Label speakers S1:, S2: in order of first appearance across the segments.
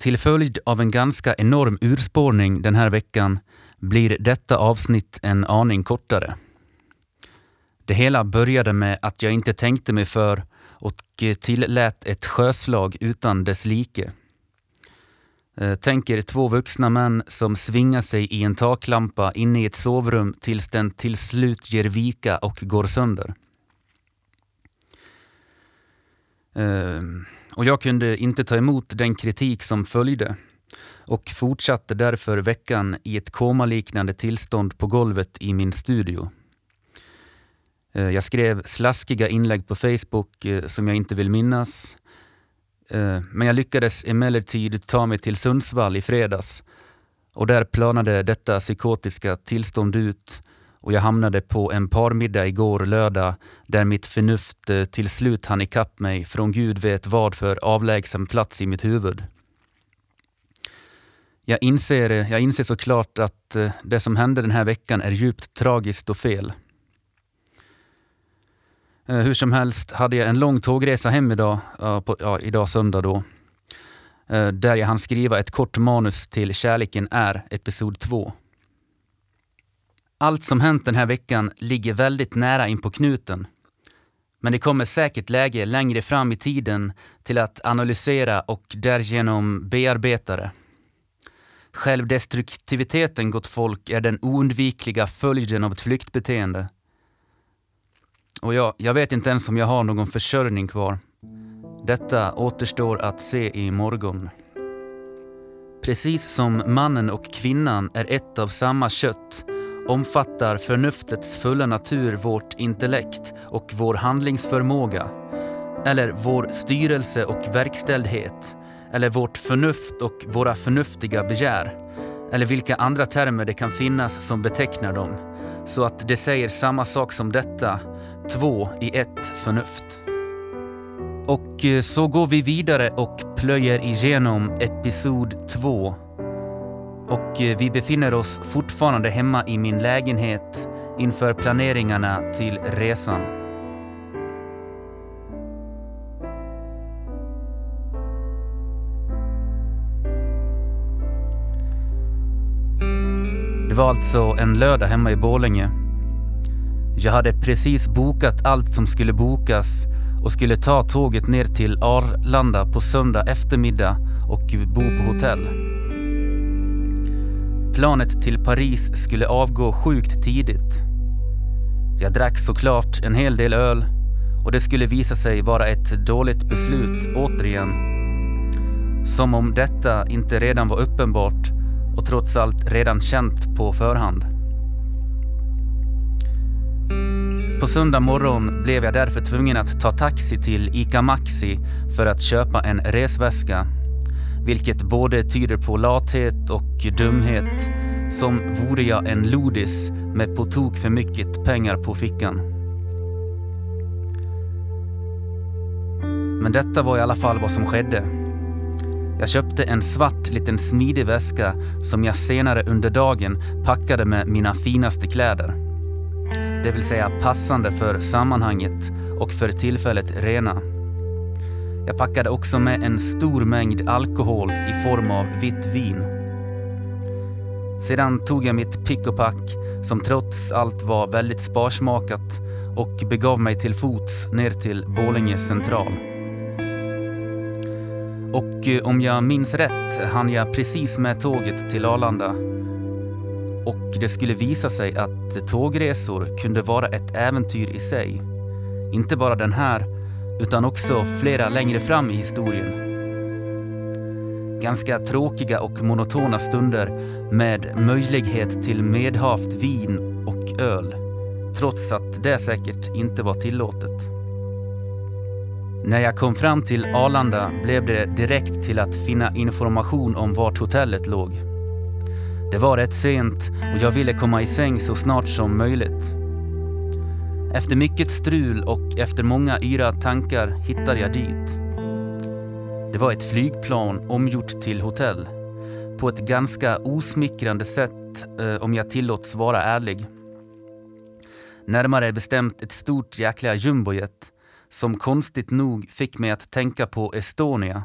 S1: Till följd av en ganska enorm urspårning den här veckan blir detta avsnitt en aning kortare. Det hela började med att jag inte tänkte mig för och tillät ett sjöslag utan dess like. Eh, Tänk er två vuxna män som svingar sig i en taklampa inne i ett sovrum tills den till slut ger vika och går sönder. Uh och jag kunde inte ta emot den kritik som följde och fortsatte därför veckan i ett komaliknande tillstånd på golvet i min studio. Eh, jag skrev slaskiga inlägg på Facebook eh, som jag inte vill minnas. Eh, men jag lyckades emellertid ta mig till Sundsvall i fredags och där planade detta psykotiska tillstånd ut och jag hamnade på en parmiddag igår lördag där mitt förnuft eh, till slut hann ikapp mig från gud vet vad för avlägsen plats i mitt huvud. Jag inser, eh, jag inser såklart att eh, det som hände den här veckan är djupt tragiskt och fel. Hur som helst hade jag en lång tågresa hem idag, på, ja, idag söndag då. Där jag hann skriva ett kort manus till Kärleken är, episod 2. Allt som hänt den här veckan ligger väldigt nära in på knuten. Men det kommer säkert läge längre fram i tiden till att analysera och därigenom bearbeta det. Självdestruktiviteten, gott folk, är den oundvikliga följden av ett flyktbeteende. Och jag, jag vet inte ens om jag har någon försörjning kvar. Detta återstår att se i morgon. Precis som mannen och kvinnan är ett av samma kött omfattar förnuftets fulla natur vårt intellekt och vår handlingsförmåga. Eller vår styrelse och verkställdhet. Eller vårt förnuft och våra förnuftiga begär. Eller vilka andra termer det kan finnas som betecknar dem. Så att det säger samma sak som detta två i ett förnuft. Och eh, så går vi vidare och plöjer igenom episod två. Och eh, vi befinner oss fortfarande hemma i min lägenhet inför planeringarna till resan. Det var alltså en lördag hemma i Borlänge jag hade precis bokat allt som skulle bokas och skulle ta tåget ner till Arlanda på söndag eftermiddag och bo på hotell. Planet till Paris skulle avgå sjukt tidigt. Jag drack såklart en hel del öl och det skulle visa sig vara ett dåligt beslut återigen. Som om detta inte redan var uppenbart och trots allt redan känt på förhand. På söndag morgon blev jag därför tvungen att ta taxi till ICA Maxi för att köpa en resväska. Vilket både tyder på lathet och dumhet. Som vore jag en lodis med på tok för mycket pengar på fickan. Men detta var i alla fall vad som skedde. Jag köpte en svart liten smidig väska som jag senare under dagen packade med mina finaste kläder det vill säga passande för sammanhanget och för tillfället rena. Jag packade också med en stor mängd alkohol i form av vitt vin. Sedan tog jag mitt pick och pack, som trots allt var väldigt sparsmakat och begav mig till fots ner till Bålinge central. Och eh, om jag minns rätt hann jag precis med tåget till Arlanda och det skulle visa sig att tågresor kunde vara ett äventyr i sig. Inte bara den här, utan också flera längre fram i historien. Ganska tråkiga och monotona stunder med möjlighet till medhavt vin och öl, trots att det säkert inte var tillåtet. När jag kom fram till Arlanda blev det direkt till att finna information om vart hotellet låg. Det var rätt sent och jag ville komma i säng så snart som möjligt. Efter mycket strul och efter många yra tankar hittade jag dit. Det var ett flygplan omgjort till hotell. På ett ganska osmickrande sätt eh, om jag tillåts vara ärlig. Närmare bestämt ett stort jäkla jumbojet som konstigt nog fick mig att tänka på Estonia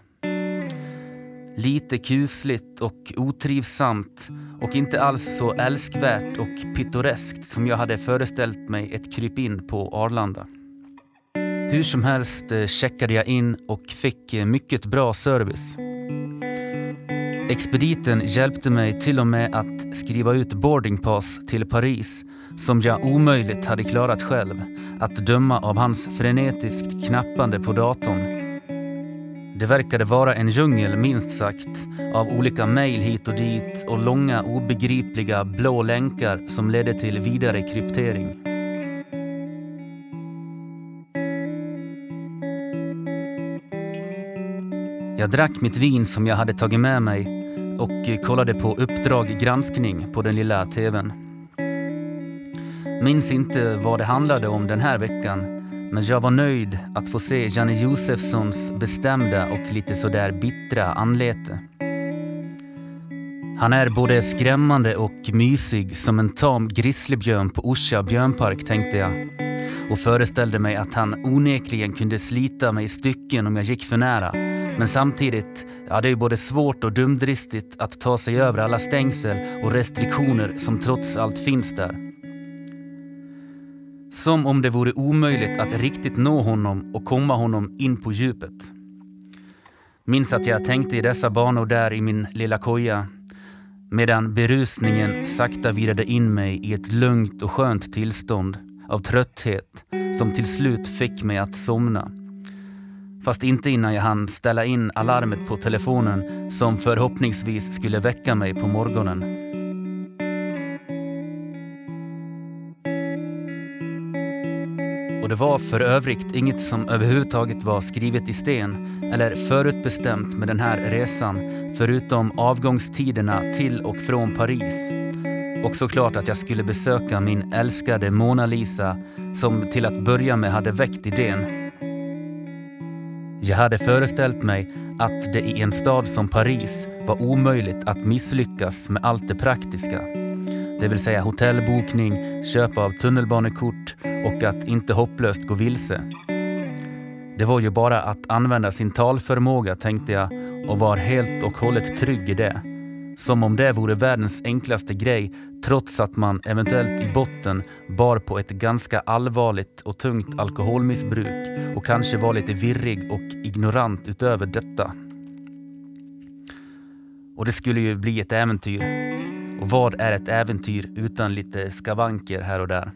S1: Lite kusligt och otrivsamt och inte alls så älskvärt och pittoreskt som jag hade föreställt mig ett krypin på Arlanda. Hur som helst eh, checkade jag in och fick eh, mycket bra service. Expediten hjälpte mig till och med att skriva ut boardingpass till Paris som jag omöjligt hade klarat själv, att döma av hans frenetiskt knappande på datorn. Det verkade vara en djungel minst sagt av olika mejl hit och dit och långa obegripliga blå länkar som ledde till vidare kryptering. Jag drack mitt vin som jag hade tagit med mig och kollade på Uppdrag granskning på den lilla tvn. Minns inte vad det handlade om den här veckan men jag var nöjd att få se Janne Josefssons bestämda och lite sådär bittra anlete. Han är både skrämmande och mysig som en tam grizzlybjörn på Orsa björnpark tänkte jag och föreställde mig att han onekligen kunde slita mig i stycken om jag gick för nära men samtidigt, ja det är ju både svårt och dumdristigt att ta sig över alla stängsel och restriktioner som trots allt finns där. Som om det vore omöjligt att riktigt nå honom och komma honom in på djupet. Minns att jag tänkte i dessa banor där i min lilla koja medan berusningen sakta virade in mig i ett lugnt och skönt tillstånd av trötthet som till slut fick mig att somna. Fast inte innan jag hann ställa in alarmet på telefonen som förhoppningsvis skulle väcka mig på morgonen. Och det var för övrigt inget som överhuvudtaget var skrivet i sten eller förutbestämt med den här resan förutom avgångstiderna till och från Paris. Och såklart att jag skulle besöka min älskade Mona Lisa som till att börja med hade väckt idén jag hade föreställt mig att det i en stad som Paris var omöjligt att misslyckas med allt det praktiska. Det vill säga hotellbokning, köp av tunnelbanekort och att inte hopplöst gå vilse. Det var ju bara att använda sin talförmåga tänkte jag och var helt och hållet trygg i det. Som om det vore världens enklaste grej trots att man eventuellt i botten bar på ett ganska allvarligt och tungt alkoholmissbruk och kanske var lite virrig och ignorant utöver detta. Och det skulle ju bli ett äventyr. Och vad är ett äventyr utan lite skavanker här och där?